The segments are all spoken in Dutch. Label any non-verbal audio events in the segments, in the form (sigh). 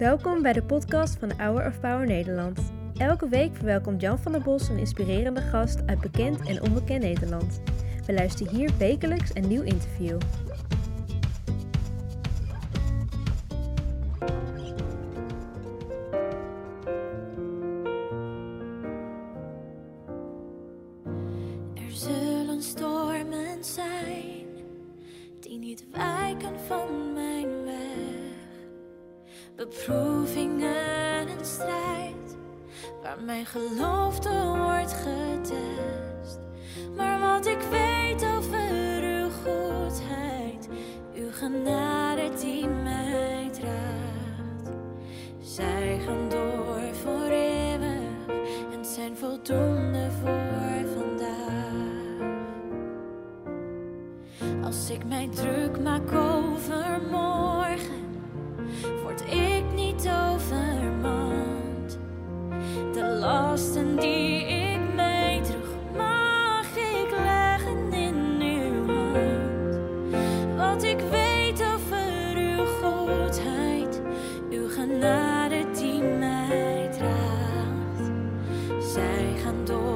Welkom bij de podcast van Hour of Power Nederland. Elke week verwelkomt Jan van der Bos een inspirerende gast uit bekend en onbekend Nederland. We luisteren hier wekelijks een nieuw interview. Er zullen stormen zijn die niet wijken waar mijn geloof door wordt getest. Maar wat ik weet over uw goedheid, uw genade die mij draagt. Zij gaan door voor eeuwig en zijn voldoende voor vandaag. Als ik mij druk maak over morgen, word ik Zij gaan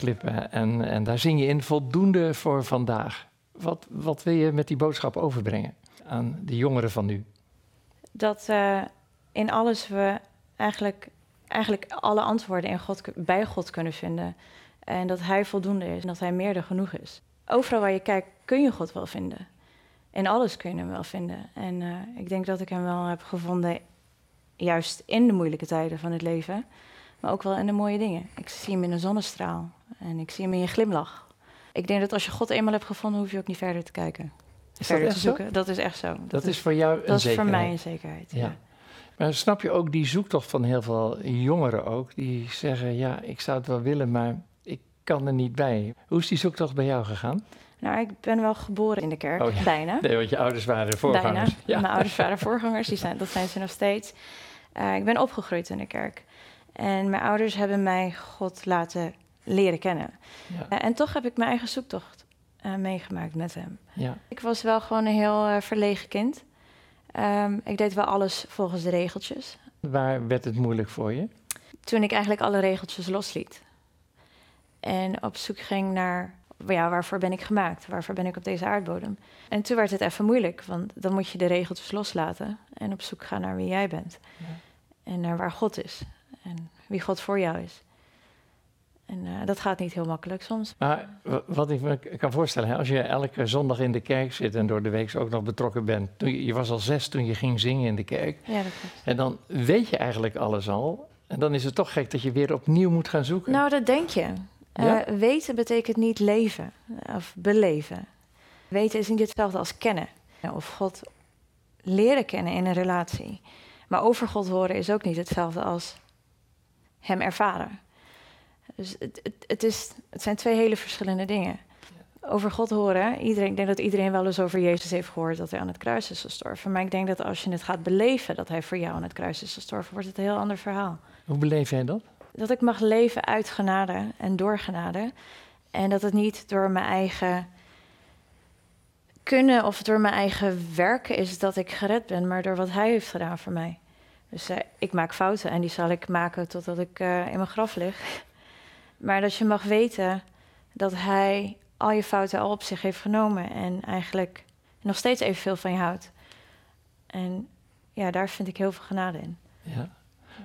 hè? en, en daar zing je in voldoende voor vandaag. Wat, wat wil je met die boodschap overbrengen aan de jongeren van nu? dat eh, in alles we eigenlijk, eigenlijk alle antwoorden in God, bij God kunnen vinden. En dat Hij voldoende is en dat Hij meer dan genoeg is. Overal waar je kijkt kun je God wel vinden. In alles kun je hem wel vinden. En eh, ik denk dat ik hem wel heb gevonden, juist in de moeilijke tijden van het leven. Maar ook wel in de mooie dingen. Ik zie hem in een zonnestraal en ik zie hem in je glimlach. Ik denk dat als je God eenmaal hebt gevonden, hoef je ook niet verder te kijken. Is verder dat te echt zo? zoeken. Dat is echt zo. Dat, is voor jou een dat is voor mij een zekerheid. Ja. ja. Maar snap je ook die zoektocht van heel veel jongeren ook, die zeggen, ja, ik zou het wel willen, maar ik kan er niet bij. Hoe is die zoektocht bij jou gegaan? Nou, ik ben wel geboren in de kerk, Oh ja. bijna. Nee, want je ouders waren bijna. voorgangers. Ja. Mijn ouders waren voorgangers, die zijn, dat zijn ze nog steeds. Eh, ik ben opgegroeid in de kerk. En mijn ouders hebben mij God laten leren kennen. Ja. Eh, en toch heb ik mijn eigen zoektocht eh, meegemaakt met hem. ja. Ik was wel gewoon een heel eh, verlegen kind. Ehm, ik deed wel alles volgens de regeltjes. Waar werd het moeilijk voor je? Toen ik eigenlijk alle regeltjes losliet. En op zoek ging naar, ja, waarvoor ben ik gemaakt? Waarvoor ben ik op deze aardbodem? En toen werd het even moeilijk, want dan moet je de regeltjes loslaten en op zoek gaan naar wie jij bent. Ja. En naar waar God is. En wie God voor jou is. En eh, dat gaat niet heel makkelijk soms. Maar wa- wat ik me kan voorstellen, hè, als je elke zondag in de kerk zit en door de week ook nog betrokken bent. Toen je, je was al zes toen je ging zingen in de kerk. Ja, dat klopt. En dan weet je eigenlijk alles al. En dan is het toch gek dat je weer opnieuw moet gaan zoeken. Nou, dat denk je. Eh, weten betekent niet leven of beleven. Weten is niet hetzelfde als kennen. Of God leren kennen in een relatie. Maar over God horen is ook niet hetzelfde als Hem ervaren. Dus het, het, het, is, het zijn twee hele verschillende dingen. Over God horen, iedereen, ik denk dat iedereen wel eens over Jezus heeft gehoord dat hij aan het kruis is gestorven. Maar ik denk dat als je het gaat beleven dat hij voor jou aan het kruis is gestorven, wordt het een heel ander verhaal Hoe beleef jij dat? dat ik mag leven uit genade en door genade. En dat het niet door mijn eigen kunnen of door mijn eigen werken is dat ik gered ben, maar door wat hij heeft gedaan voor mij. Dus eh, ik maak fouten en die zal ik maken totdat ik eh, in mijn graf lig. Maar dat je mag weten dat hij al je fouten al op zich heeft genomen en eigenlijk nog steeds evenveel van je houdt. En ja, daar vind ik heel veel genade in. Ja.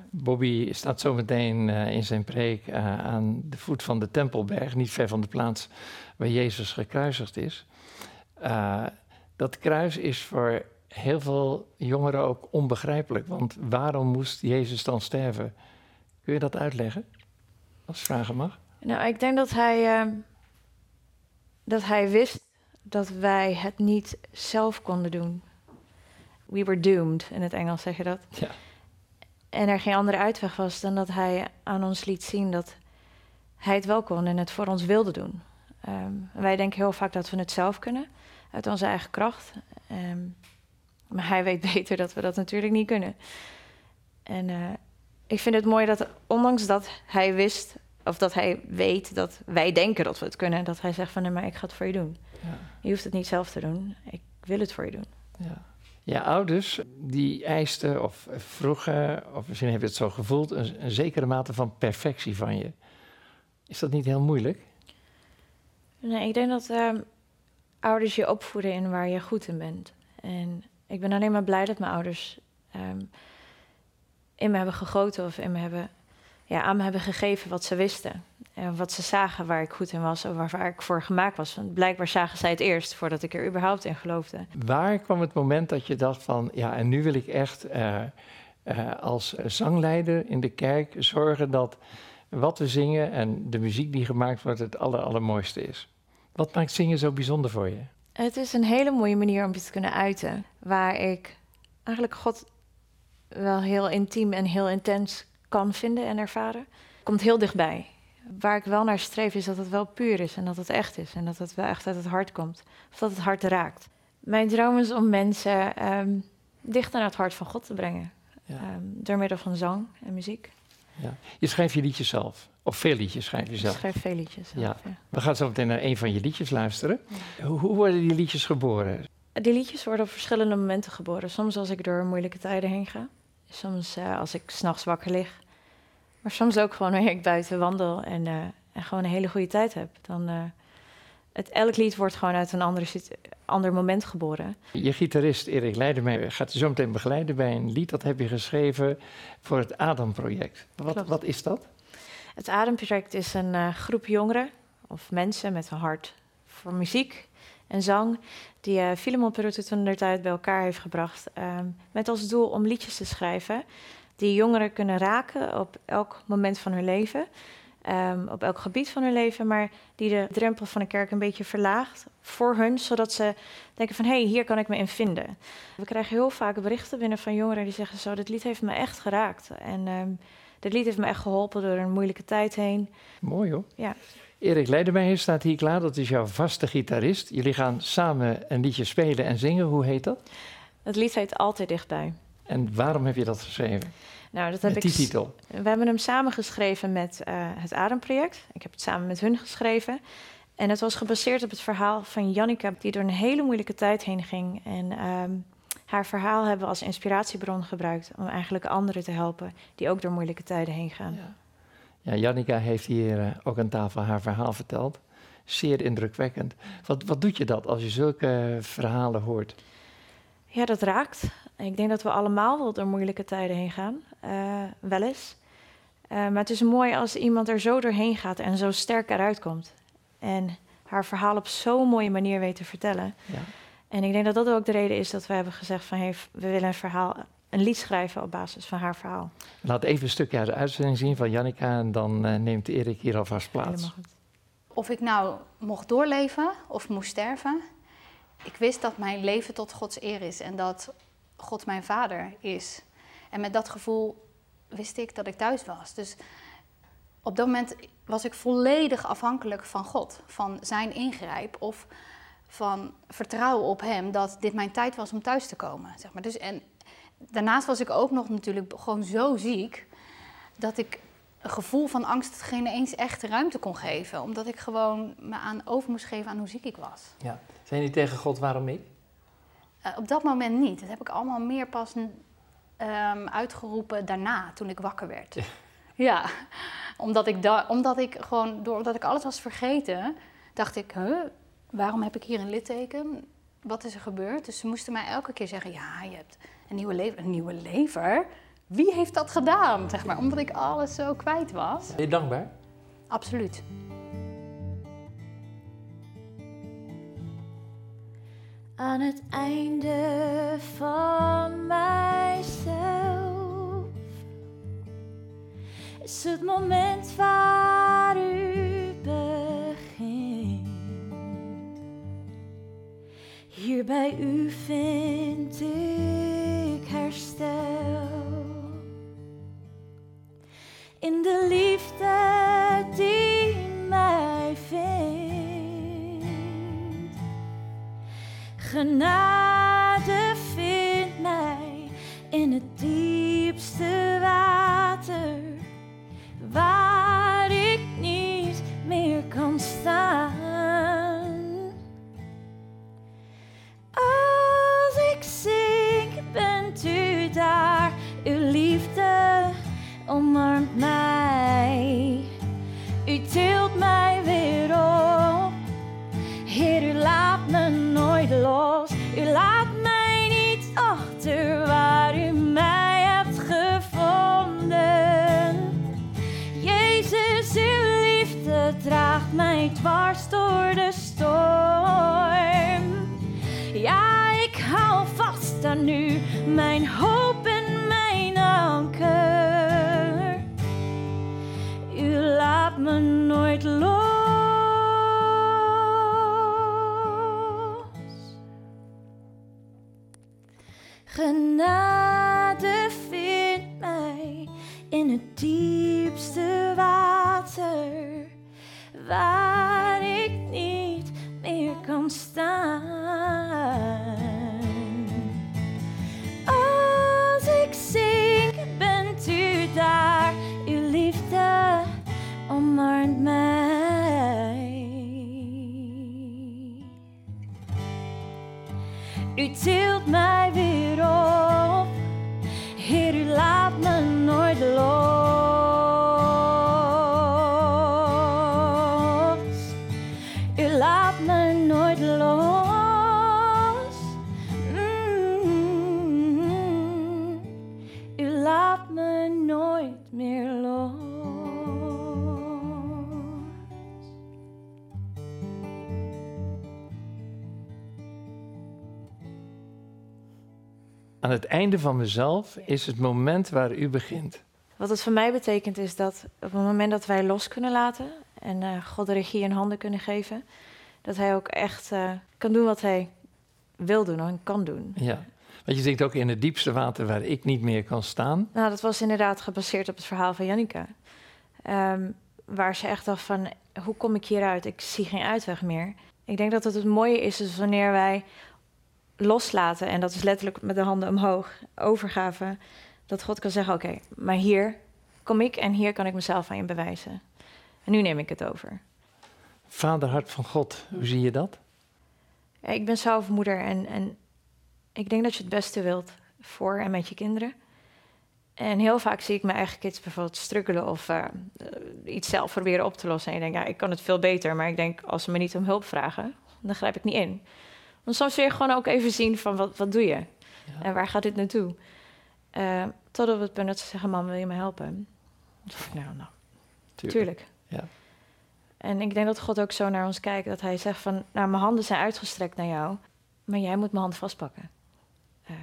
Bobby staat zo meteen eh, in zijn preek eh, aan de voet van de Tempelberg, niet ver van de plaats waar Jezus gekruisigd is. Eh, dat kruis is voor heel veel jongeren ook onbegrijpelijk, want waarom moest Jezus dan sterven? Kun je dat uitleggen? Als vragen mag. Nou, ik denk dat hij. eh, dat hij wist dat wij het niet zelf konden doen. We were doomed, in het Engels zeg je dat. Ja. En er geen andere uitweg was dan dat hij aan ons liet zien dat hij het wel kon en het voor ons wilde doen. Ehm, wij denken heel vaak dat we het zelf kunnen, uit onze eigen kracht. Ehm, maar hij weet (laughs) beter dat we dat natuurlijk niet kunnen. En eh, ik vind het mooi dat, ondanks dat hij wist, of dat hij weet dat wij denken dat we het kunnen, dat hij zegt van nee, maar ik ga het voor je doen. Ja. Je hoeft het niet zelf te doen, ik wil het voor je doen. Ja. Je ouders die eisten of vroegen, of misschien heb je het zo gevoeld, een, een zekere mate van perfectie van je. Is dat niet heel moeilijk? Nee, ik denk dat ehm, ouders je opvoeden in waar je goed in bent. En ik ben alleen maar blij dat mijn ouders ehm, in me hebben gegoten of in me hebben, ja, aan me hebben gegeven wat ze wisten. En wat ze zagen waar ik goed in was of waar, waar ik voor gemaakt was. Want blijkbaar zagen zij het eerst voordat ik er überhaupt in geloofde. Waar kwam het moment dat je dacht van, ja, en nu wil ik echt eh, eh, als zangleider in de kerk zorgen dat wat we zingen en de muziek die gemaakt wordt het aller, allermooiste is? Wat maakt zingen zo bijzonder voor je? Het is een hele mooie manier om je te kunnen uiten. Waar ik eigenlijk God wel heel intiem en heel intens kan vinden en ervaren. Komt heel dichtbij. Waar ik wel naar streef is dat het wel puur is en dat het echt is. En dat het wel echt uit het hart komt. Of dat het hart raakt. Mijn droom is om mensen ehm, dichter naar het hart van God te brengen. Ja. Ehm, door middel van zang en muziek. Ja. Je schrijft je liedjes zelf, of veel liedjes schrijf je Ik zelf. schrijf veel liedjes. zelf, Ja. ja. We gaan zo meteen naar een van je liedjes luisteren. Hoe, hoe worden die liedjes geboren? Die liedjes worden op verschillende momenten geboren. Soms als ik door moeilijke tijden heen ga. Soms eh, als ik s'nachts wakker lig. Maar soms ook gewoon wanneer (laughs) ik buiten wandel en, eh, en gewoon een hele goede tijd heb. Dan, eh, het, elk lied wordt gewoon uit een andere, ander moment geboren. Je gitarist Erik Leidermeijer gaat je zo meteen begeleiden bij een lied dat heb je geschreven voor het Adam-project. Wat, wat is dat? Het Ademproject is een groep jongeren of mensen met een hart voor muziek en zang. Die eh Filemon Perutte toen der tijd bij elkaar heeft gebracht. ehm, met als doel om liedjes te schrijven die jongeren kunnen raken op elk moment van hun leven. ehm, op elk gebied van hun leven, maar die de drempel van de kerk een beetje verlaagt voor hun, zodat ze denken van hé, hey, hier kan ik me in vinden. We krijgen heel vaak berichten binnen van jongeren die zeggen zo, dit lied heeft me echt geraakt. En ehm, dit lied heeft me echt geholpen door een moeilijke tijd heen. Mooi hoor. Ja. Erik Leidermeijer staat hier klaar, dat is jouw vaste gitarist. Jullie gaan samen een liedje spelen en zingen. Hoe heet dat? Het lied heet Altijd Dichtbij. En waarom heb je dat geschreven? Nou, dat heb Met die titel. We hebben hem samen geschreven met eh, het Ademproject. Ik heb het samen met hun geschreven. En het was gebaseerd op het verhaal van Jannica, die door een hele moeilijke tijd heen ging. En ehm, haar verhaal hebben we als inspiratiebron gebruikt om eigenlijk anderen te helpen die ook door moeilijke tijden heen gaan. Ja. Ja, Jannica heeft hier eh, ook aan tafel haar verhaal verteld. Zeer indrukwekkend. Wat, wat doet je dat als je zulke verhalen hoort? Ja, dat raakt. Ik denk dat we allemaal wel door moeilijke tijden heen gaan. eh, wel eens. Eh, maar het is mooi als iemand er zo doorheen gaat en zo sterk eruit komt. En haar verhaal op zo'n mooie manier weet te vertellen. Ja. En ik denk dat dat ook de reden is dat we hebben gezegd van... Hey, we willen een verhaal, een lied schrijven op basis van haar verhaal. Laat even een stukje uit de uitzending zien van Jannica en dan eh, neemt Erik hier alvast plaats. Of ik nou mocht doorleven of moest sterven, ik wist dat mijn leven tot Gods eer is en dat God mijn vader is. En met dat gevoel wist ik dat ik thuis was. Dus op dat moment was ik volledig afhankelijk van God, van zijn ingrijp of van vertrouwen op hem dat dit mijn tijd was om thuis te komen. Zeg maar. dus, en daarnaast was ik ook nog natuurlijk gewoon zo ziek dat ik een gevoel van angst geen eens echt ruimte kon geven. Omdat ik gewoon me aan over moest geven aan hoe ziek ik was. Ja. Zijn jullie tegen God, waarom ik? Eh, op dat moment niet. Dat heb ik allemaal meer pas ehm, uitgeroepen daarna, toen ik wakker werd. Ja, (laughs) omdat ik, da- omdat ik gewoon, doordat ik alles was vergeten, dacht ik, huh, waarom heb ik hier een litteken? Wat is er gebeurd? Dus ze moesten mij elke keer zeggen, ja, je hebt een nieuwe lever? Een nieuwe lever? Wie heeft dat gedaan? Zeg maar, omdat ik alles zo kwijt was. Ben je dankbaar? Absoluut. Aan het einde van mijzelf is het moment waar u begint. Hier bij u vindt. ik. In de liefde die mij vindt. Genade vindt mij in het diepste. omarmt mij. U tilt mij weer op. Heer, u laat me nooit los. U laat mij niet achter waar u mij hebt gevonden. Jezus, uw liefde draagt mij dwars door de storm. Ja, ik hou vast aan u. Mijn hoop laat nooit los. Genade vindt mij in het diepste water, waar ik niet meer kan staan. Laat me nooit los. Mm. U laat me nooit meer los. Aan het einde van mezelf is het moment waar u begint. Wat het voor mij betekent is dat op het moment dat wij los kunnen laten en eh, God de regie in handen kunnen geven, dat Hij ook echt eh, kan doen wat Hij wil doen en kan doen. Ja. Want je denkt ook in het diepste water waar ik niet meer kan staan. Nou, dat was inderdaad gebaseerd op het verhaal van Jannica. Ehm, waar ze echt dacht van, hoe kom ik hieruit? Ik zie geen uitweg meer. Ik denk dat het het mooie is, is wanneer wij loslaten, en dat is letterlijk met de handen omhoog, overgave, dat God kan zeggen, oké, maar hier kom ik en hier kan ik mezelf aan je bewijzen. En nu neem ik het over. Vaderhart van God, hoe zie je dat? Ik ben zelf moeder en, en ik denk dat je het beste wilt voor en met je kinderen. En heel vaak zie ik mijn eigen kids bijvoorbeeld struggelen of eh, eh, iets zelf proberen op te lossen. En ik denk, ja, ik kan het veel beter, maar ik denk, als ze me niet om hulp vragen, dan grijp ik niet in. Want soms wil je gewoon ook even zien van, wat, wat doe je? Ja. En waar gaat dit naartoe? Eh tot op het punt dat ze zeggen, mam, wil je me helpen? Dan zeg ik, nou, nou, tuurlijk. Ja. En ik denk dat God ook zo naar ons kijkt, dat hij zegt van, nou, mijn handen zijn uitgestrekt naar jou, maar jij moet mijn hand vastpakken.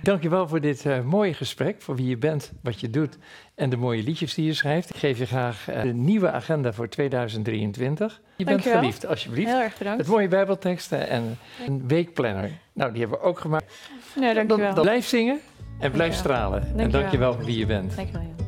Dankjewel voor dit eh, mooie gesprek, voor wie je bent, wat je doet en de mooie liedjes die je schrijft. Ik geef je graag eh, de nieuwe agenda voor 2023. Je bent Dankjewel. geliefd, alsjeblieft. Heel erg bedankt. Het mooie bijbelteksten en een weekplanner. Nou, die hebben we ook gemaakt. Nee, dankjewel. Dan, dan blijf zingen en blijf Dankjewel. stralen. En Dankjewel. dankjewel voor wie je bent. Dankjewel, Jan.